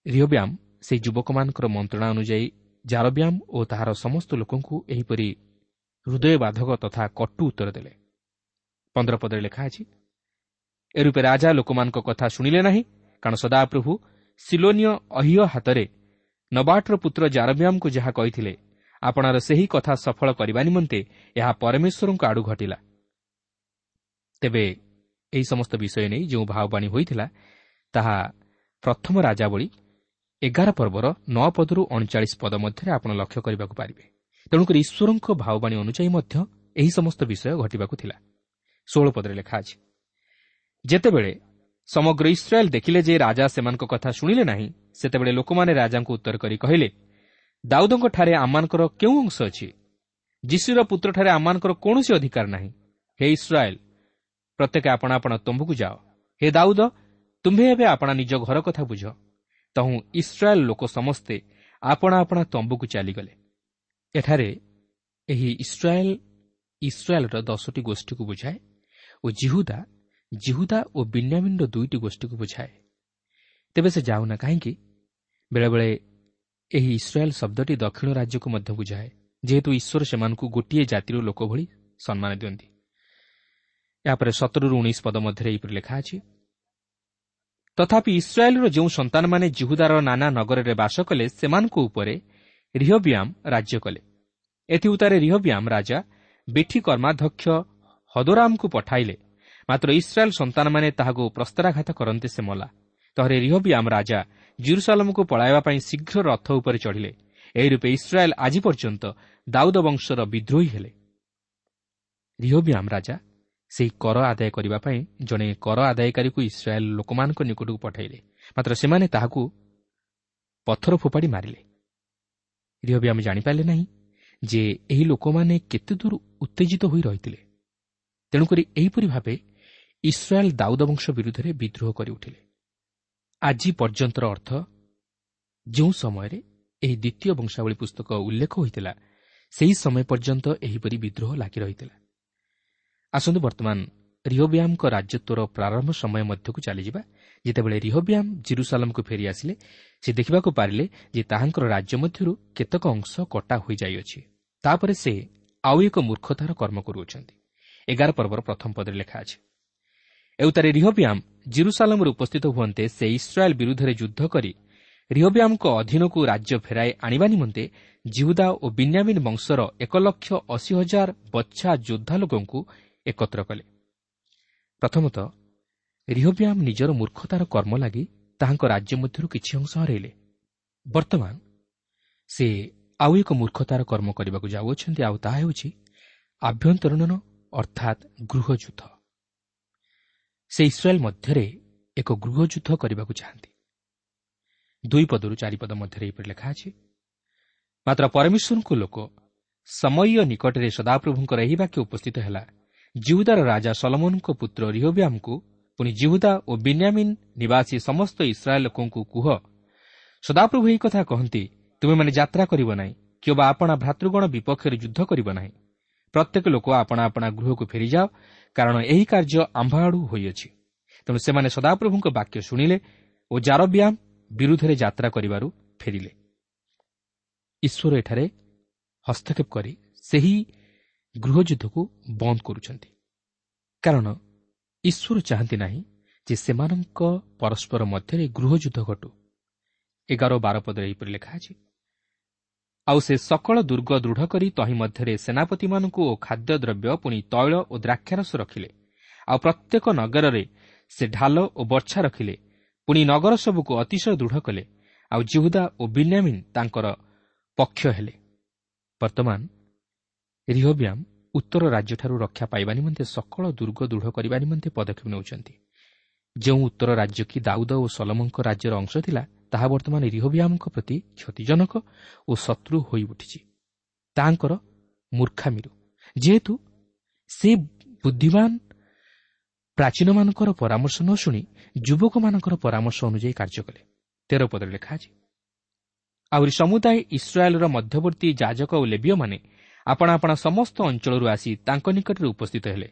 ରିହବ୍ୟାମ ସେହି ଯୁବକମାନଙ୍କର ମନ୍ତ୍ରଣା ଅନୁଯାୟୀ ଜାରବ୍ୟାମ ଓ ତାହାର ସମସ୍ତ ଲୋକଙ୍କୁ ଏହିପରି ହୃଦୟବାଧକ ତଥା କଟୁ ଉତ୍ତର ଦେଲେ। ପନ୍ଦର ପଦରେ ଲେଖା ଅଛି ଏ ରୂପେ ରାଜା ଲୋକମାନଙ୍କ କଥା ଶୁଣିଲେ ନାହିଁ କାରଣ ସଦାପ୍ରଭୁ ସିଲୋନିୟ ଅହିୟ ହାତରେ ନବାଟର ପୁତ୍ର ଜାରବ୍ୟାମଙ୍କୁ ଯାହା କହିଥିଲେ ଆପଣାର ସେହି କଥା ସଫଳ କରିବା ନିମନ୍ତେ ଏହା ପରମେଶ୍ୱରଙ୍କ ଆଡ଼ୁ ଘଟିଲା। ତେବେ ଏହି ସମସ୍ତ ବିଷୟ ନେଇ ଯେଉଁ ଭାବବାଣୀ ହୋଇଥିଲା ତାହା ପ୍ରଥମ ରାଜାବଳୀ ଏଗାର ପର୍ବର ନଅ ପଦରୁ ଅଣଚାଳିଶ ପଦ ମଧ୍ୟରେ ଆପଣ ଲକ୍ଷ୍ୟ କରିବାକୁ ପାରିବେ। ତେଣୁକରି ଈଶ୍ୱରଙ୍କ ଭାବବାଣୀ ଅନୁଯାୟୀ ମଧ୍ୟ ଏହି ସମସ୍ତ ବିଷୟ ଘଟିବାକୁ ଥିଲା। ଷୋହଳ ପଦରେ ଲେଖା ଅଛି ଯେତେବେଳେ ସମଗ୍ର ଇସ୍ରାଏଲ୍ ଦେଖିଲେ ଯେ ରାଜା ସେମାନଙ୍କ କଥା ଶୁଣିଲେ ନାହିଁ ସେତେବେଳେ ଲୋକମାନେ ରାଜାଙ୍କୁ ଉତ୍ତର କରି କହିଲେ ଦାଉଦଙ୍କଠାରେ ଆମମାନଙ୍କର କେଉଁ ଅଂଶ ଅଛି? ଯୀଶୁର ପୁତ୍ରଠାରେ ଆମମାନଙ୍କର କୌଣସି ଅଧିକାର ନାହିଁ। ହେ ଇସ୍ରାଏଲ୍ ପ୍ରତ୍ୟେକ ଆପଣ ଆପଣ ତମ୍ବୁକୁ ଯାଅ। ହେ ଦାଉଦ ତୁମ୍ଭେ ଏବେ ଆପଣା ନିଜ ଘର କଥା ବୁଝ। ତହୁଁ ଇସ୍ରାଏଲ୍ ଲୋକ ସମସ୍ତେ ଆପଣା ଆପଣା ତମ୍ବୁକୁ ଚାଲିଗଲେ। ଏଠାରେ ଏହି ଇସ୍ରାଏଲ୍ ଇସ୍ରାଏଲ୍ର ଦଶଟି ଗୋଷ୍ଠୀକୁ ବୁଝାଏ ଓ ଜିହୁଦା ଜିହୁଦା ଓ ବିନ୍ୟାମିନ୍ର ଦୁଇଟି ଗୋଷ୍ଠୀକୁ ବୁଝାଏ। ତେବେ ସେ ଯାଉନା କାହିଁକି? ବେଳେବେଳେ ଏହି ଇସ୍ରାଏଲ୍ ଶବ୍ଦଟି ଦକ୍ଷିଣ ରାଜ୍ୟକୁ ମଧ୍ୟ ବୁଝାଏ ଯେହେତୁ ଈଶ୍ୱର ସେମାନଙ୍କୁ ଗୋଟିଏ ଜାତିର ଲୋକ ଭଳି ସମ୍ମାନ ଦିଅନ୍ତି। ଏହାପରେ ସତରରୁ ଉଣେଇଶ ପଦ ମଧ୍ୟରେ ଏହିପରି ଲେଖା ଅଛି ତଥାପି ଇସ୍ରାଏଲ୍ର ଯେଉଁ ସନ୍ତାନମାନେ ଜିହୁଦାର ନାନା ନଗରରେ ବାସ କଲେ ସେମାନଙ୍କ ଉପରେ ରିହବିଆମ୍ ରାଜ୍ୟ କଲେ। ଏଥିଉତ୍ତାରେ ରିହବିଆମ୍ ରାଜା ବିଠି କର୍ମାଧ୍ୟକ୍ଷ ହଦୋରାମ୍ଙ୍କୁ ପଠାଇଲେ। ମାତ୍ର ଇସ୍ରାଏଲ୍ ସନ୍ତାନମାନେ ତାହାକୁ ପ୍ରସ୍ତାରାଘାତ କରନ୍ତେ ସେ ମଲା। ତହରେ ରିହବିଆମ୍ ରାଜା ଜିରୁସାଲମକୁ ପଳାଇବା ପାଇଁ ଶୀଘ୍ର ରଥ ଉପରେ ଚଢ଼ିଲେ। ଏହି ରୂପେ ଇସ୍ରାଏଲ୍ ଆଜି ପର୍ଯ୍ୟନ୍ତ ଦାଉଦ ବଂଶର ବିଦ୍ରୋହୀ ହେଲେ। ରିହବିଆମ୍ ରାଜା ସେହି କର ଆଦାୟ କରିବା ପାଇଁ ଜଣେ କର ଆଦାୟକାରୀକୁ ଇସ୍ରାଏଲ୍ ଲୋକମାନଙ୍କ ନିକଟକୁ ପଠାଇଲେ। ମାତ୍ର ସେମାନେ ତାହାକୁ ପଥର ଫୋପାଡ଼ି ମାରିଲେ। ରିହବିଆମ୍ ଜାଣିପାରିଲେ ନାହିଁ ଯେ ଏହି ଲୋକମାନେ କେତେ ଦୂର ଉତ୍ତେଜିତ ହୋଇ ରହିଥିଲେ। ତେଣୁକରି ଏହିପରି ଭାବେ ଇସ୍ରାଏଲ୍ ଦାଉଦ ବଂଶ ବିରୁଦ୍ଧରେ ବିଦ୍ରୋହ କରିଉଠିଲେ। ଆଜି ପର୍ଯ୍ୟନ୍ତର ଅର୍ଥ ଯେଉଁ ସମୟରେ ଏହି ଦ୍ୱିତୀୟ ବଂଶାବଳୀ ପୁସ୍ତକ ଉଲ୍ଲେଖ ହୋଇଥିଲା ସେହି ସମୟ ପର୍ଯ୍ୟନ୍ତ ଏହିପରି ବିଦ୍ରୋହ ଲାଗି ରହିଥିଲା। ଆସନ୍ତୁ ବର୍ତ୍ତମାନ ରିହୋବ୍ୟାମ୍ଙ୍କ ରାଜତ୍ୱର ପ୍ରାରମ୍ଭ ସମୟ ମଧ୍ୟକୁ ଚାଲିଯିବା। ଯେତେବେଳେ ରିହୋବ୍ୟାମ୍ ଜିରୁସାଲମ୍କୁ ଫେରିଆସିଲେ ସେ ଦେଖିବାକୁ ପାରିଲେ ଯେ ତାହାଙ୍କର ରାଜ୍ୟ ମଧ୍ୟରୁ କେତେକ ଅଂଶ କଟା ହୋଇଯାଇଅଛି। ତାପରେ ସେ ଆଉ ଏକ ମୂର୍ଖତାର କର୍ମ କରୁଅଛନ୍ତି। ଏଗାର ପର୍ବର ପ୍ରଥମ ପଦରେ ଲେଖା ଅଛି ଏଉତାରେ ରିହବ୍ୟାମ୍ ଜିରୁସାଲମରେ ଉପସ୍ଥିତ ହୁଅନ୍ତେ ସେ ଇସ୍ରାଏଲ୍ ବିରୁଦ୍ଧରେ ଯୁଦ୍ଧ କରି ରିହବ୍ୟାମ୍ଙ୍କ ଅଧୀନକୁ ରାଜ୍ୟ ଫେରାଇ ଆଣିବା ନିମନ୍ତେ ଜିହୁଦା ଓ ବିନ୍ୟାମିନ୍ ବଂଶର ଏକ ଲକ୍ଷ ଅଶୀ ହଜାର ବଚ୍ଛା ଯୋଦ୍ଧା ଲୋକଙ୍କୁ ଏକତ୍ର କଲେ। ପ୍ରଥମତଃ ରିହବ୍ୟାମ୍ ନିଜର ମୂର୍ଖତାର କର୍ମ ଲାଗି ତାହାଙ୍କ ରାଜ୍ୟ ମଧ୍ୟରୁ କିଛି ଅଂଶ ହରାଇଲେ। ବର୍ତ୍ତମାନ ସେ ଆଉ ଏକ ମୂର୍ଖତାର କର୍ମ କରିବାକୁ ଯାଉଅଛନ୍ତି ଆଉ ତାହା ହେଉଛି ଆଭ୍ୟନ୍ତରୀଣ ଅର୍ଥାତ୍ ଗୃହଯୁଦ୍ଧ। ସେ ଇସ୍ରାଏଲ୍ ମଧ୍ୟରେ ଏକ ଗୃହଯୁଦ୍ଧ କରିବାକୁ ଚାହାନ୍ତି। ଦୁଇ ପଦରୁ ଚାରିପଦ ମଧ୍ୟରେ ଏହିପରି ଲେଖା ଅଛି ମାତ୍ର ପରମେଶ୍ୱରଙ୍କ ଲୋକ ସମୟ ନିକଟରେ ସଦାପ୍ରଭୁଙ୍କର ଏହି ବାକ୍ୟ ଉପସ୍ଥିତ ହେଲା ଜିହୁଦାର ରାଜା ସଲମନଙ୍କ ପୁତ୍ର ରିହବ୍ୟାମ୍ଙ୍କୁ ପୁଣି ଜିହୁଦା ଓ ବିନ୍ୟାମିନ୍ ନିବାସୀ ସମସ୍ତ ଇସ୍ରାଏଲ୍ ଲୋକଙ୍କୁ କୁହ। ସଦାପ୍ରଭୁ ଏହି କଥା କହନ୍ତି ତୁମେମାନେ ଯାତ୍ରା କରିବ ନାହିଁ କିମ୍ବା ଆପଣା ଭ୍ରାତୃଗଣ ବିପକ୍ଷରେ ଯୁଦ୍ଧ କରିବ ନାହିଁ। ପ୍ରତ୍ୟେକ ଲୋକ ଆପଣା ଆପଣା ଗୃହକୁ ଫେରିଯାଅ କାରଣ ଏହି କାର୍ଯ୍ୟ ଆମ୍ଭ ଆଡ଼ୁ ହୋଇଅଛି। ତେଣୁ ସେମାନେ ସଦାପ୍ରଭୁଙ୍କ ବାକ୍ୟ ଶୁଣିଲେ ଓ ଜାରବ୍ୟାମ୍ ବିରୁଦ୍ଧରେ ଯାତ୍ରା କରିବାରୁ ଫେରିଲେ। ଈଶ୍ୱର ଏଠାରେ ହସ୍ତକ୍ଷେପ କରି ସେହି ଗୃହଯୁଦ୍ଧକୁ ବନ୍ଦ କରୁଛନ୍ତି। କାରଣ ଈଶ୍ୱର ଚାହାନ୍ତି ନାହିଁ ଯେ ସେମାନଙ୍କ ପରସ୍ପର ମଧ୍ୟରେ ଗୃହଯୁଦ୍ଧ ଘଟୁ। ଏଗାର ବାର ପଦରେ ଏହିପରି ଲେଖା ଅଛି ଆଉ ସେ ସକଳ ଦୁର୍ଗ ଦୃଢ଼ କରି ତହିଁ ମଧ୍ୟରେ ସେନାପତିମାନଙ୍କୁ ଓ ଖାଦ୍ୟଦ୍ରବ୍ୟ ପୁଣି ତୈଳ ଓ ଦ୍ରାକ୍ଷାରସ ରଖିଲେ ଆଉ ପ୍ରତ୍ୟେକ ନଗରରେ ସେ ଢାଲ ଓ ବର୍ଚ୍ଛା ରଖିଲେ ପୁଣି ନଗର ସବୁକୁ ଅତିଶୟ ଦୃଢ଼ କଲେ। ଆଉ ଜିହୁଦା ଓ ବିନ୍ୟାମିନ୍ ତାଙ୍କର ପକ୍ଷ ହେଲେ। ବର୍ତ୍ତମାନ ରିହବ୍ୟାମ୍ ଉତ୍ତର ରାଜ୍ୟଠାରୁ ରକ୍ଷା ପାଇବା ନିମନ୍ତେ ସକଳ ଦୁର୍ଗ ଦୃଢ଼ କରିବା ନିମନ୍ତେ ପଦକ୍ଷେପ ନେଉଛନ୍ତି। ଯେଉଁ ଉତ୍ତର ରାଜ୍ୟ କି ଦାଉଦ ଓ ସଲମଙ୍କ ରାଜ୍ୟର ଅଂଶ ଥିଲା ତାହା ବର୍ତ୍ତମାନ ରିହବ୍ୟାମଙ୍କ ପ୍ରତି କ୍ଷତିଜନକ ଓ ଶତ୍ରୁ ହୋଇଉଠିଛି ତାହାଙ୍କର ମୂର୍ଖାମିରୁ। ଯେହେତୁ ସେ ବୁଦ୍ଧିମାନ ପ୍ରାଚୀନମାନଙ୍କର ପରାମର୍ଶ ନ ଶୁଣି ଯୁବକମାନଙ୍କର ପରାମର୍ଶ ଅନୁଯାୟୀ କାର୍ଯ୍ୟ କଲେ। ତେର ପଦରେ ଲେଖା ଅଛି। ଆହୁରି ସମୁଦାୟ ଇସ୍ରାଏଲ୍ର ମଧ୍ୟବର୍ତ୍ତୀ ଯାଜକ ଓ ଲେବିୟମାନେ ଆପଣା ଆପଣା ସମସ୍ତ ଅଞ୍ଚଳରୁ ଆସି ତାଙ୍କ ନିକଟରେ ଉପସ୍ଥିତ ହେଲେ।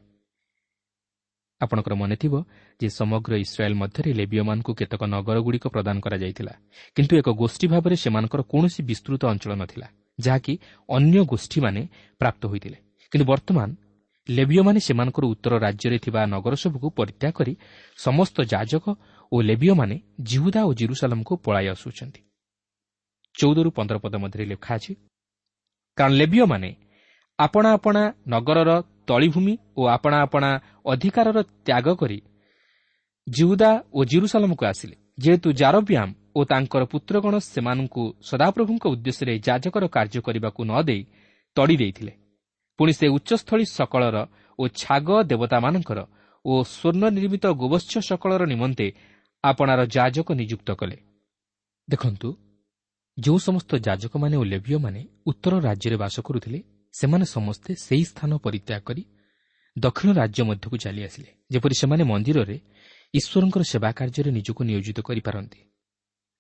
ଆପଣଙ୍କର ମନେଥିବ ଯେ ସମଗ୍ର ଇସ୍ରାଏଲ୍ ମଧ୍ୟରେ ଲେବିୟମାନଙ୍କୁ କେତେକ ନଗରଗୁଡ଼ିକ ପ୍ରଦାନ କରାଯାଇଥିଲା କିନ୍ତୁ ଏକ ଗୋଷ୍ଠୀ ଭାବରେ ସେମାନଙ୍କର କୌଣସି ବିସ୍ତୃତ ଅଞ୍ଚଳ ନଥିଲା ଯାହାକି ଅନ୍ୟ ଗୋଷ୍ଠୀମାନେ ପ୍ରାପ୍ତ ହୋଇଥିଲେ। କିନ୍ତୁ ବର୍ତ୍ତମାନ ଲେବିୟମାନେ ସେମାନଙ୍କର ଉତ୍ତର ରାଜ୍ୟରେ ଥିବା ନଗର ସବୁକୁ ପରିତ୍ୟାଗ କରି ସମସ୍ତ ଯାଜକ ଓ ଲେବିୟମାନେ ଜିହୁଦା ଓ ଜିରୁସାଲମକୁ ପଳାଇ ଆସୁଛନ୍ତି। ଚଉଦରୁ ପନ୍ଦର ପଦ ମଧ୍ୟରେ ଲେଖା ଅଛି କାରଣ ଲେବିୟମାନେ ଆପଣା ଆପଣା ନଗରର ତଳିଭୂମି ଓ ଆପଣା ଆପଣା ଅଧିକାରର ତ୍ୟାଗ କରି ଜିଉଦା ଓ ଜିରୁସାଲମକୁ ଆସିଲେ। ଯେହେତୁ ଜାରବ୍ୟାମ୍ ଓ ତାଙ୍କର ପୁତ୍ରଗଣ ସେମାନଙ୍କୁ ସଦାପ୍ରଭୁଙ୍କ ଉଦ୍ଦେଶ୍ୟରେ ଯାଜକର କାର୍ଯ୍ୟ କରିବାକୁ ନ ଦେଇ ତଡ଼ି ଦେଇଥିଲେ। ପୁଣି ସେ ଉଚ୍ଚସ୍ଥଳୀ ସକଳର ଓ ଛାଗ ଦେବତାମାନଙ୍କର ଓ ସ୍ୱର୍ଣ୍ଣ ନିର୍ମିତ ଗୋବତ୍ସ ସକଳର ନିମନ୍ତେ ଆପଣାର ଯାଜକ ନିଯୁକ୍ତ କଲେ। ଦେଖନ୍ତୁ ଯେଉଁ ସମସ୍ତ ଯାଜକମାନେ ଓ ଲେବିୟମାନେ ଉତ୍ତର ରାଜ୍ୟରେ ବାସ କରୁଥିଲେ ସେମାନେ ସମସ୍ତେ ସେହି ସ୍ଥାନ ପରିତ୍ୟାଗ କରି ଦକ୍ଷିଣ ରାଜ୍ୟ ମଧ୍ୟକୁ ଚାଲିଆସିଲେ ଯେପରି ସେମାନେ ମନ୍ଦିରରେ ଈଶ୍ୱରଙ୍କର ସେବା କାର୍ଯ୍ୟରେ ନିଜକୁ ନିୟୋଜିତ କରିପାରନ୍ତି।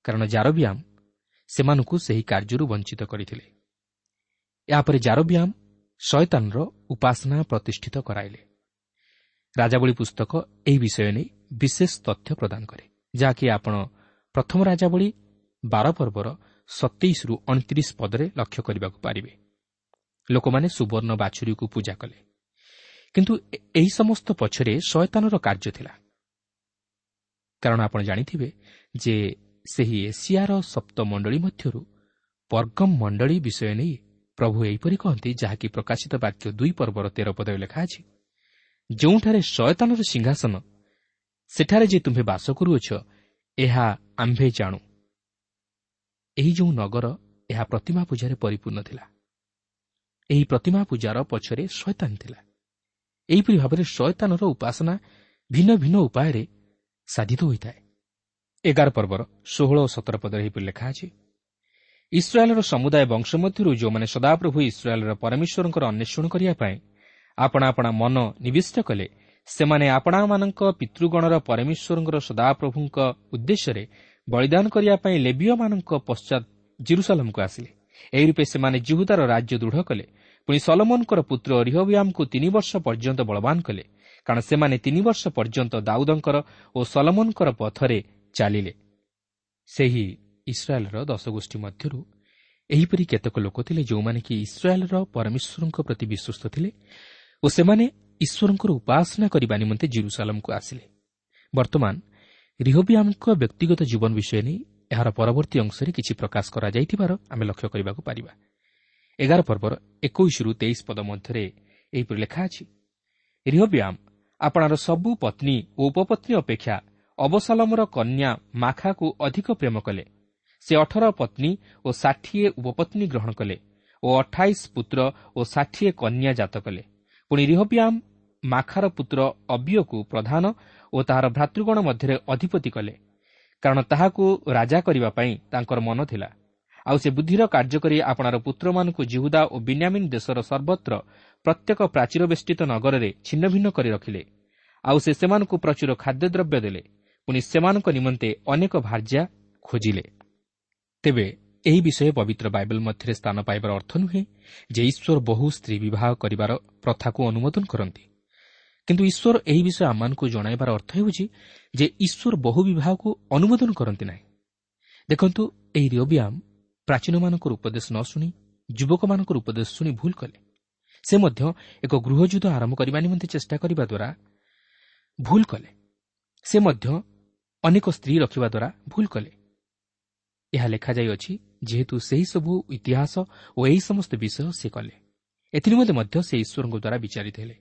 କାରଣ ଜାରବିୟାମ ସେମାନଙ୍କୁ ସେହି କାର୍ଯ୍ୟରୁ ବଞ୍ଚିତ କରିଥିଲେ। ଏହାପରେ ଜାରବିୟାମ ଶୟତାନର ଉପାସନା ପ୍ରତିଷ୍ଠିତ କରାଇଲେ। ରାଜାବଳୀ ପୁସ୍ତକ ଏହି ବିଷୟ ନେଇ ବିଶେଷ ତଥ୍ୟ ପ୍ରଦାନ କରେ ଯାହାକି ଆପଣ ପ୍ରଥମ ରାଜାବଳୀ ବାର ପର୍ବର ସତେଇଶରୁ ଅଣତିରିଶ ପଦରେ ଲକ୍ଷ୍ୟ କରିବାକୁ ପାରିବେ। ଲୋକମାନେ ସୁବର୍ଣ୍ଣ ବାଛୁରୀକୁ ପୂଜା କଲେ। କିନ୍ତୁ ଏହି ସମସ୍ତ ପଛରେ ଶୟତାନର କାର୍ଯ୍ୟ ଥିଲା। କାରଣ ଆପଣ ଜାଣିଥିବେ ଯେ ସେହି ଏସିଆର ସପ୍ତ ମଣ୍ଡଳୀ ମଧ୍ୟରୁ ପର୍ଗମ ମଣ୍ଡଳୀ ବିଷୟ ନେଇ ପ୍ରଭୁ ଏହିପରି କହନ୍ତି ଯାହାକି ପ୍ରକାଶିତ ବାକ୍ୟ ଦୁଇ ପର୍ବର ତେର ପଦରେ ଲେଖା ଅଛି ଯେଉଁଠାରେ ଶୟତାନର ସିଂହାସନ ସେଠାରେ ଯେ ତୁମ୍ଭେ ବାସ କରୁଅଛ ଏହା ଆମ୍ଭେ ଜାଣୁ। ଏହି ଯେଉଁ ନଗର ଏହା ପ୍ରତିମା ପୂଜାରେ ପରିପୂର୍ଣ୍ଣ ଥିଲା। ଏହି ପ୍ରତିମା ପୂଜାର ପଛରେ ଶୟତାନ ଥିଲା। ଏହିପରି ଭାବରେ ଶୟତାନର ଉପାସନା ଭିନ୍ନ ଭିନ୍ନ ଉପାୟରେ ସାଧିତ ହୋଇଥାଏ। ଏଗାର ପର୍ବର ଷୋହଳ ଓ ସତର ପଦରେ ଏହିପରି ଲେଖା ଅଛି ଇସ୍ରାଏଲ୍ର ସମୁଦାୟ ବଂଶ ମଧ୍ୟରୁ ଯେଉଁମାନେ ସଦାପ୍ରଭୁ ଇସ୍ରାଏଲ୍ର ପରମେଶ୍ୱରଙ୍କର ଅନ୍ୱେଷଣ କରିବା ପାଇଁ ଆପଣା ଆପଣା ମନ ନିବିଷ୍ଟ କଲେ ସେମାନେ ଆପଣାମାନଙ୍କ ପିତୃଗଣର ପରମେଶ୍ୱରଙ୍କର ସଦାପ୍ରଭୁଙ୍କ ଉଦ୍ଦେଶ୍ୟରେ ବଳିଦାନ କରିବା ପାଇଁ ଲେବିୟମାନଙ୍କ ପଶ୍ଚାତ୍ ଜିରୁସାଲମକୁ ଆସିଲେ। ଏହି ରୂପେ ସେମାନେ ଜିହୁଦାର ରାଜ୍ୟ ଦୃଢ଼ କଲେ ପୁଣି ସଲମନଙ୍କର ପୁତ୍ର ରିହବିଆମଙ୍କୁ ତିନି ବର୍ଷ ପର୍ଯ୍ୟନ୍ତ ବଳବାନ କଲେ କାରଣ ସେମାନେ ତିନି ବର୍ଷ ପର୍ଯ୍ୟନ୍ତ ଦାଉଦଙ୍କର ଓ ସଲମନଙ୍କର ପଥରେ ଚାଲିଲେ। ସେହି ଇସ୍ରାଏଲ୍ର ଦଶଗୋଷ୍ଠୀ ମଧ୍ୟରୁ ଏହିପରି କେତେକ ଲୋକ ଥିଲେ ଯେଉଁମାନେ କି ଇସ୍ରାଏଲ୍ର ପରମେଶ୍ୱରଙ୍କ ପ୍ରତି ବିଶ୍ୱସ୍ତ ଥିଲେ ଓ ସେମାନେ ଈଶ୍ୱରଙ୍କର ଉପାସନା କରିବା ନିମନ୍ତେ ଜିରୁସାଲମକୁ ଆସିଲେ। ବର୍ତ୍ତମାନ ରିହବିଆମଙ୍କ ବ୍ୟକ୍ତିଗତ ଜୀବନ ବିଷୟ ନେଇ ଏହାର ପରବର୍ତ୍ତୀ ଅଂଶରେ କିଛି ପ୍ରକାଶ କରାଯାଇଥିବାର ଆମେ ଲକ୍ଷ୍ୟ କରିବାକୁ ପାରିବା। ଏଗାର ପର୍ବର ଏକୋଇଶରୁ ତେଇଶ ପଦ ମଧ୍ୟରେ ଏହିପରି ଲେଖା ଅଛି ରିହବିଆମ ଆପଣାର ସବୁ ପତ୍ନୀ ଓ ଉପପତ୍ନୀ ଅପେକ୍ଷା ଅବସାଲମର କନ୍ୟା ମାଖାକୁ ଅଧିକ ପ୍ରେମ କଲେ। ସେ ଅଠର ପତ୍ନୀ ଓ ଷାଠିଏ ଉପପତ୍ନୀ ଗ୍ରହଣ କଲେ ଓ ଅଠାଇଶ ପୁତ୍ର ଓ ଷାଠିଏ କନ୍ୟା ଜାତ କଲେ। ପୁଣି ରିହବିଆମ ମାଖାର ପୁତ୍ର ଅବିୟକୁ ପ୍ରଧାନ ଓ ତାହାର ଭ୍ରାତୃଗଣ ମଧ୍ୟରେ ଅଧିପତି କଲେ। କାରଣ ତାହାକୁ ରାଜା କରିବା ପାଇଁ ତାଙ୍କର ମନ ଥିଲା। ଆଉ ସେ ବୁଦ୍ଧିର କାର୍ଯ୍ୟ କରି ଆପଣାର ପୁତ୍ରମାନଙ୍କୁ ଜିହୁଦା ଓ ବିନ୍ୟାମିନ୍ ଦେଶର ସର୍ବତ୍ର ପ୍ରତ୍ୟେକ ପ୍ରାଚୀର ବେଷ୍ଟିତ ନଗରରେ ଛିନ୍ନ ଭିନ୍ନ କରି ରଖିଲେ। ଆଉ ସେ ସେମାନଙ୍କୁ ପ୍ରଚୁର ଖାଦ୍ୟଦ୍ରବ୍ୟ ଦେଲେ। ପୁଣି ସେମାନଙ୍କ ନିମନ୍ତେ ଅନେକ ଭାର୍ଯ୍ୟା ଖୋଜିଲେ। ତେବେ ଏହି ବିଷୟ ପବିତ୍ର ବାଇବେଲ ମଧ୍ୟରେ ସ୍ଥାନ ପାଇବାର ଅର୍ଥ ନୁହେଁ ଯେ ଈଶ୍ୱର ବହୁ ସ୍ତ୍ରୀ ବିବାହ କରିବାର ପ୍ରଥାକୁ ଅନୁମୋଦନ କରନ୍ତି। କିନ୍ତୁ ଈଶ୍ୱର ଏହି ବିଷୟ ଆମମାନଙ୍କୁ ଜଣାଇବାର ଅର୍ଥ ହେଉଛି ଯେ ଈଶ୍ୱର ବହୁ ବିବାହକୁ ଅନୁମୋଦନ କରନ୍ତି ନାହିଁ। ଦେଖନ୍ତୁ ଏହି ରିଓବିଆମ ପ୍ରାଚୀନମାନଙ୍କର ଉପଦେଶ ନ ଶୁଣି ଯୁବକମାନଙ୍କର ଉପଦେଶ ଶୁଣି ଭୁଲ କଲେ। ସେ ମଧ୍ୟ ଏକ ଗୃହଯୁଦ୍ଧ ଆରମ୍ଭ କରିବା ନିମନ୍ତେ ଚେଷ୍ଟା କରିବା ଦ୍ୱାରା ଭୁଲ କଲେ। ସେ ମଧ୍ୟ ଅନେକ ସ୍ତ୍ରୀ ରଖିବା ଦ୍ୱାରା ଭୁଲ କଲେ। ଏହା ଲେଖାଯାଇଅଛି ଯେହେତୁ ସେହିସବୁ ଇତିହାସ ଓ ଏହି ସମସ୍ତ ବିଷୟ ସେ କଲେ। ଏଥିନିମନ୍ତେ ମଧ୍ୟ ସେ ଈଶ୍ୱରଙ୍କ ଦ୍ୱାରା ବିଚାରିତ ହେଲେ।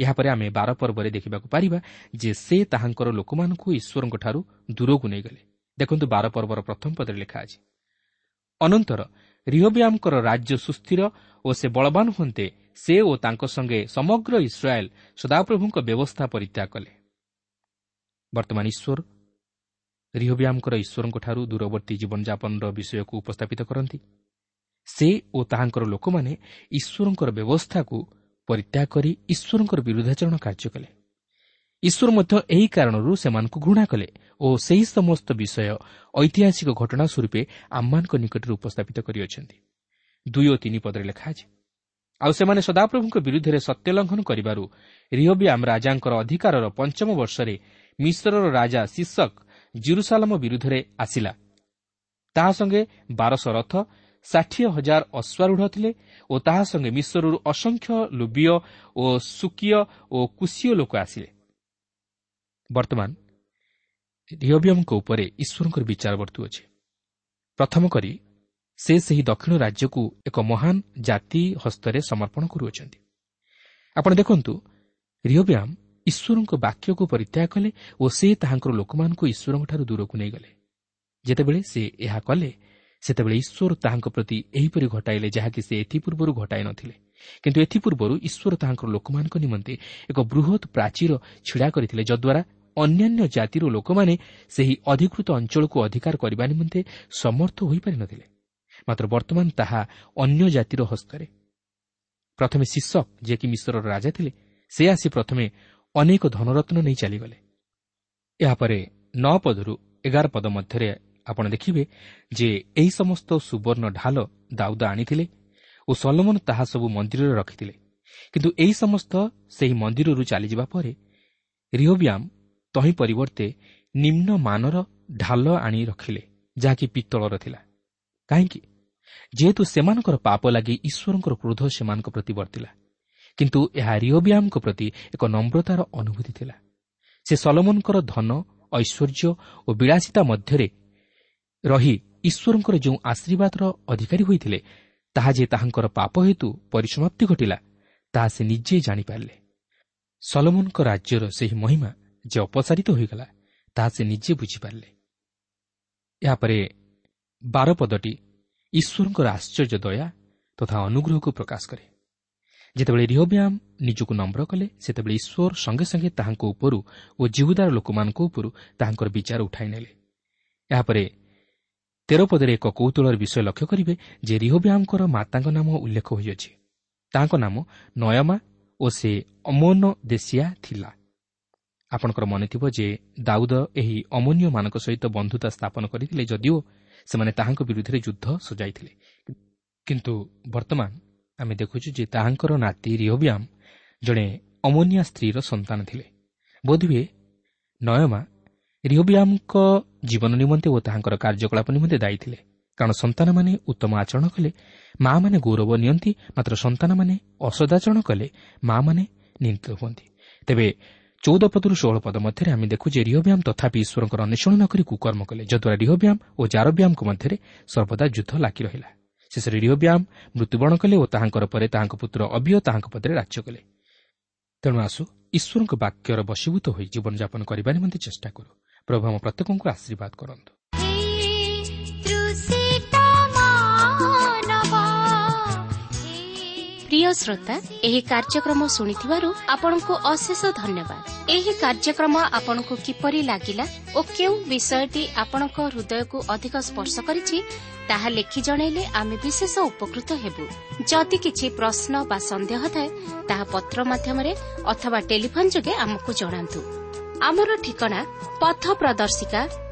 ଏହାପରେ ଆମେ ବାର ପର୍ବରେ ଦେଖିବାକୁ ପାରିବା ଯେ ସେ ତାହାଙ୍କର ଲୋକମାନଙ୍କୁ ଈଶ୍ୱରଙ୍କଠାରୁ ଦୂରକୁ ନେଇଗଲେ। ଦେଖନ୍ତୁ ବାର ପର୍ବର ପ୍ରଥମ ପଦରେ ଲେଖା ଅଛି। ଅନନ୍ତର। ରିହବ୍ୟାମଙ୍କର ରାଜ୍ୟ ସୁସ୍ଥିର ଓ ସେ ବଳବାନ ହୁଅନ୍ତେ ସେ ଓ ତାଙ୍କ ସଙ୍ଗେ ସମଗ୍ର ଇସ୍ରାଏଲ୍ ସଦାପ୍ରଭୁଙ୍କ ବ୍ୟବସ୍ଥା ପରିତ୍ୟାଗ କଲେ। ବର୍ତ୍ତମାନ ଈଶ୍ୱର ରିହବ୍ୟାମଙ୍କର ଈଶ୍ୱରଙ୍କଠାରୁ ଦୂରବର୍ତ୍ତୀ ଜୀବନଯାପନର ବିଷୟକୁ ଉପସ୍ଥାପିତ କରନ୍ତି। ସେ ଓ ତାହାଙ୍କର ଲୋକମାନେ ଈଶ୍ୱରଙ୍କର ବ୍ୟବସ୍ଥାକୁ ପରିତ୍ୟାଗ କରି ଈଶ୍ୱରଙ୍କର ବିରୁଦ୍ଧାଚରଣ କାର୍ଯ୍ୟ କଲେ। ଈଶ୍ୱର ମଧ୍ୟ ଏହି କାରଣରୁ ସେମାନଙ୍କୁ ଘୃଣା କଲେ ଓ ସେହି ସମସ୍ତ ବିଷୟ ଐତିହାସିକ ଘଟଣା ସ୍ୱରୂପେ ଆମମାନଙ୍କ ନିକଟରେ ଉପସ୍ଥାପିତ କରିଅଛନ୍ତି। ଦୁଇ ଓ ତିନି ପଦରେ ଲେଖା ଅଛି ଆଉ ସେମାନେ ସଦାପ୍ରଭୁଙ୍କ ବିରୁଦ୍ଧରେ ସତ୍ୟ ଲଙ୍ଘନ କରିବାରୁ ରିହବିଆମ୍ ରାଜାଙ୍କର ଅଧିକାରର ପଞ୍ଚମ ବର୍ଷରେ ମିଶ୍ରର ରାଜା ଶୀର୍ଷକ ଜିରୁସାଲମ ବିରୁଦ୍ଧରେ ଆସିଲା। ତାହା ସଙ୍ଗେ ବାରଶହ ରଥ ଷାଠିଏ ହଜାର ଅଶ୍ୱାରୂଢ଼ ଥିଲେ ଓ ତାହା ସଙ୍ଗେ ମିଶ୍ରରୁ ଅସଂଖ୍ୟ ଲୁବିୟ ଓ ସୁକିୟ ଓ କୁଶୀୟ ଲୋକ ଆସିଲେ। ବର୍ତ୍ତମାନ ରିହବିୟମଙ୍କ ଉପରେ ଈଶ୍ୱରଙ୍କର ବିଚାର ବର୍ତ୍ତୁଅଛି। ପ୍ରଥମ କରି ସେ ସେହି ଦକ୍ଷିଣ ରାଜ୍ୟକୁ ଏକ ମହାନ ଜାତି ହସ୍ତରେ ସମର୍ପଣ କରୁଅଛନ୍ତି। ଆପଣ ଦେଖନ୍ତୁ ରିଓବ୍ୟାମ ଈଶ୍ୱରଙ୍କ ବାକ୍ୟକୁ ପରିତ୍ୟାଗ କଲେ ଓ ସେ ତାହାଙ୍କର ଲୋକମାନଙ୍କୁ ଈଶ୍ୱରଙ୍କଠାରୁ ଦୂରକୁ ନେଇଗଲେ। ଯେତେବେଳେ ସେ ଏହା କଲେ ସେତେବେଳେ ଈଶ୍ୱର ତାହାଙ୍କ ପ୍ରତି ଏହିପରି ଘଟାଇଲେ ଯାହାକି ସେ ଏଥିପୂର୍ବରୁ ଘଟାଇ ନଥିଲେ। କିନ୍ତୁ ଏଥିପୂର୍ବରୁ ଈଶ୍ୱର ତାହାଙ୍କର ଲୋକମାନଙ୍କ ନିମନ୍ତେ ଏକ ବୃହତ୍ ପ୍ରାଚୀର ଛିଡ଼ା କରିଥିଲେ ଯଦ୍ୱାରା ଅନ୍ୟାନ୍ୟ ଜାତିର ଲୋକମାନେ ସେହି ଅଧିକୃତ ଅଞ୍ଚଳକୁ ଅଧିକାର କରିବା ନିମନ୍ତେ ସମର୍ଥ ହୋଇପାରିନଥିଲେ ମାତ୍ର ବର୍ତ୍ତମାନ ତାହା ଅନ୍ୟ ଜାତିର ହସ୍ତରେ। ପ୍ରଥମେ ଶିଷକ ଯିଏକି ମିଶ୍ରର ରାଜା ଥିଲେ ସେ ଆସି ପ୍ରଥମେ ଅନେକ ଧନରତ୍ନ ନେଇ ଚାଲିଗଲେ। ଏହାପରେ ନଅ ପଦରୁ ଏଗାର ପଦ ମଧ୍ୟରେ ଆପଣ ଦେଖିବେ ଯେ ଏହି ସମସ୍ତ ସୁବର୍ଣ୍ଣ ଢାଲ ଦାଉଦ ଆଣିଥିଲେ ଓ ସଲମନ ତାହା ସବୁ ମନ୍ଦିରରେ ରଖିଥିଲେ। କିନ୍ତୁ ଏହି ସମସ୍ତ ସେହି ମନ୍ଦିରରୁ ଚାଲିଯିବା ପରେ ରିଓବ୍ୟାମ୍ ତହିଁ ପରିବର୍ତ୍ତେ ନିମ୍ନମାନର ଢାଲ ଆଣି ରଖିଲେ ଯାହାକି ପିତ୍ତଳର ଥିଲା। କାହିଁକି? ଯେହେତୁ ସେମାନଙ୍କର ପାପ ଲାଗି ଈଶ୍ୱରଙ୍କର କ୍ରୋଧ ସେମାନଙ୍କ ପ୍ରତି ବର୍ତ୍ତିଲା କିନ୍ତୁ ଏହା ରିଓବ୍ୟାମ୍ଙ୍କ ପ୍ରତି ଏକ ନମ୍ରତାର ଅନୁଭୂତି ଥିଲା। ସେ ସଲମନଙ୍କର ଧନ ଐଶ୍ୱର୍ଯ୍ୟ ଓ ବିଳାସିତା ମଧ୍ୟରେ ରହି ଈଶ୍ୱରଙ୍କର ଯେଉଁ ଆଶୀର୍ବାଦର ଅଧିକାରୀ ହୋଇଥିଲେ ତାହା ଯେ ତାହାଙ୍କର ପାପ ହେତୁ ପରିସମାପ୍ତି ଘଟିଲା ତାହା ସେ ନିଜେ ଜାଣିପାରିଲେ। ସଲମନଙ୍କ ରାଜ୍ୟର ସେହି ମହିମା ଯେ ଅପସାରିତ ହୋଇଗଲା ତାହା ସେ ନିଜେ ବୁଝିପାରିଲେ। ଏହାପରେ ବାରପଦଟି ଈଶ୍ୱରଙ୍କର ଆଶ୍ଚର୍ଯ୍ୟ ଦୟା ତଥା ଅନୁଗ୍ରହକୁ ପ୍ରକାଶ କରେ। ଯେତେବେଳେ ରିହବ୍ୟାମ୍ ନିଜକୁ ନମ୍ର କଲେ ସେତେବେଳେ ଈଶ୍ୱର ସଙ୍ଗେ ସଙ୍ଗେ ତାହାଙ୍କ ଉପରୁ ଓ ଜିହୁଦାର ଲୋକମାନଙ୍କ ଉପରୁ ତାହାଙ୍କର ବିଚାର ଉଠାଇ ନେଲେ। ଏହାପରେ ତେର ପଦରେ ଏକ କୌତୁଳର ବିଷୟ ଲକ୍ଷ୍ୟ କରିବେ ଯେ ରିହବ୍ୟାମ୍ଙ୍କର ମାତାଙ୍କ ନାମ ଉଲ୍ଲେଖ ହୋଇଅଛି। ତାଙ୍କ ନାମ ନୟମା ଓ ସେ ଅମୋନ ଦେଶିଆ ଥିଲା। ଆପଣଙ୍କର ମନେଥିବ ଯେ ଦାଉଦ ଏହି ଅମୋନୀୟମାନଙ୍କ ସହିତ ବନ୍ଧୁତା ସ୍ଥାପନ କରିଥିଲେ ଯଦିଓ ସେମାନେ ତାହାଙ୍କ ବିରୁଦ୍ଧରେ ଯୁଦ୍ଧ ସଜାଇଥିଲେ। କିନ୍ତୁ ବର୍ତ୍ତମାନ ଆମେ ଦେଖୁଛୁ ଯେ ତାହାଙ୍କର ନାତି ରିଓବ୍ୟାମ୍ ଜଣେ ଅମୋନିଆ ସ୍ତ୍ରୀର ସନ୍ତାନ ଥିଲେ। ବୋଧହୁଏ ନୟମା ରିଓବ୍ୟାମ୍ଙ୍କ ଜୀବନ ନିମନ୍ତେ ଓ ତାହାଙ୍କର କାର୍ଯ୍ୟକଳାପ ନିମନ୍ତେ ଦାୟୀ ଥିଲେ। କାରଣ ସନ୍ତାନମାନେ ଉତ୍ତମ ଆଚରଣ କଲେ ମା'ମାନେ ଗୌରବ ନିଅନ୍ତି ମାତ୍ର ସନ୍ତାନମାନେ ଅସଦାଚରଣ କଲେ ମା'ମାନେ ନିନ୍ଦିତ ହୁଅନ୍ତି। ତେବେ ଚଉଦ ପଦରୁ ଷୋହଳ ପଦ ମଧ୍ୟରେ ଆମେ ଦେଖୁ ଯେ ରିହବ୍ୟାମ୍ ତଥାପି ଈଶ୍ୱରଙ୍କର ଅନ୍ୱେଷଣ ନ କରି କୁକର୍ମ କଲେ ଯଦ୍ୱାରା ରିହବ୍ୟାମ୍ ଓ ଜାରବ୍ୟାମ୍ଙ୍କ ମଧ୍ୟରେ ସର୍ବଦା ଯୁଦ୍ଧ ଲାଗି ରହିଲା। ଶେଷରେ ରିହବ୍ୟାମ୍ ମୃତ୍ୟୁବରଣ କଲେ ଓ ତାହାଙ୍କର ପରେ ତାହାଙ୍କ ପୁତ୍ର ଅବିୟ ତାହାଙ୍କ ପଦରେ ରାଜ୍ୟ କଲେ। ତେଣୁ ଆସୁ ଈଶ୍ୱରଙ୍କ ବାକ୍ୟର ବଶୀଭୂତ ହୋଇ ଜୀବନଯାପନ କରିବା ନିମନ୍ତେ ଚେଷ୍ଟା କରୁ। ପ୍ରଭୁ ଆମ ପ୍ରତ୍ୟେକଙ୍କୁ ଆଶୀର୍ବାଦ କରନ୍ତୁ। প্রিয় শ্রোতা এই কার্যক্রম শুণিবার আপনার অশেষ ধন্যবাদ এই কার্যক্রম আপনার কিপর লাগিলা ও কেউ বিষয়টি আপনার হৃদয়কে অধিক স্পর্শ করেছে তাহা লেখি জনাইলে আমি বিশেষ উপকৃত হব যদি কিছু প্রশ্ন বা সন্দেহ থাকে তাহা পত্র মাধ্যমে অথবা টেলিফোন যোগে আমাকে জনা আমার ঠিকনা পথ প্রদর্শিকা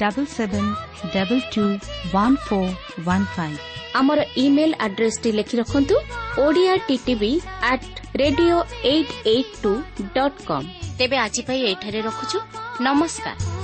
double seven double two one four one five ଆମର ଇମେଲ ଆଡ୍ରେସଟି ଲେଖି ରଖନ୍ତୁ Odia TTV at radio eight eight two dot com ତେବେ ଆଜି ପାଇଁ ଏଠାରେ ରଖୁଛୁ ନମସ୍କାର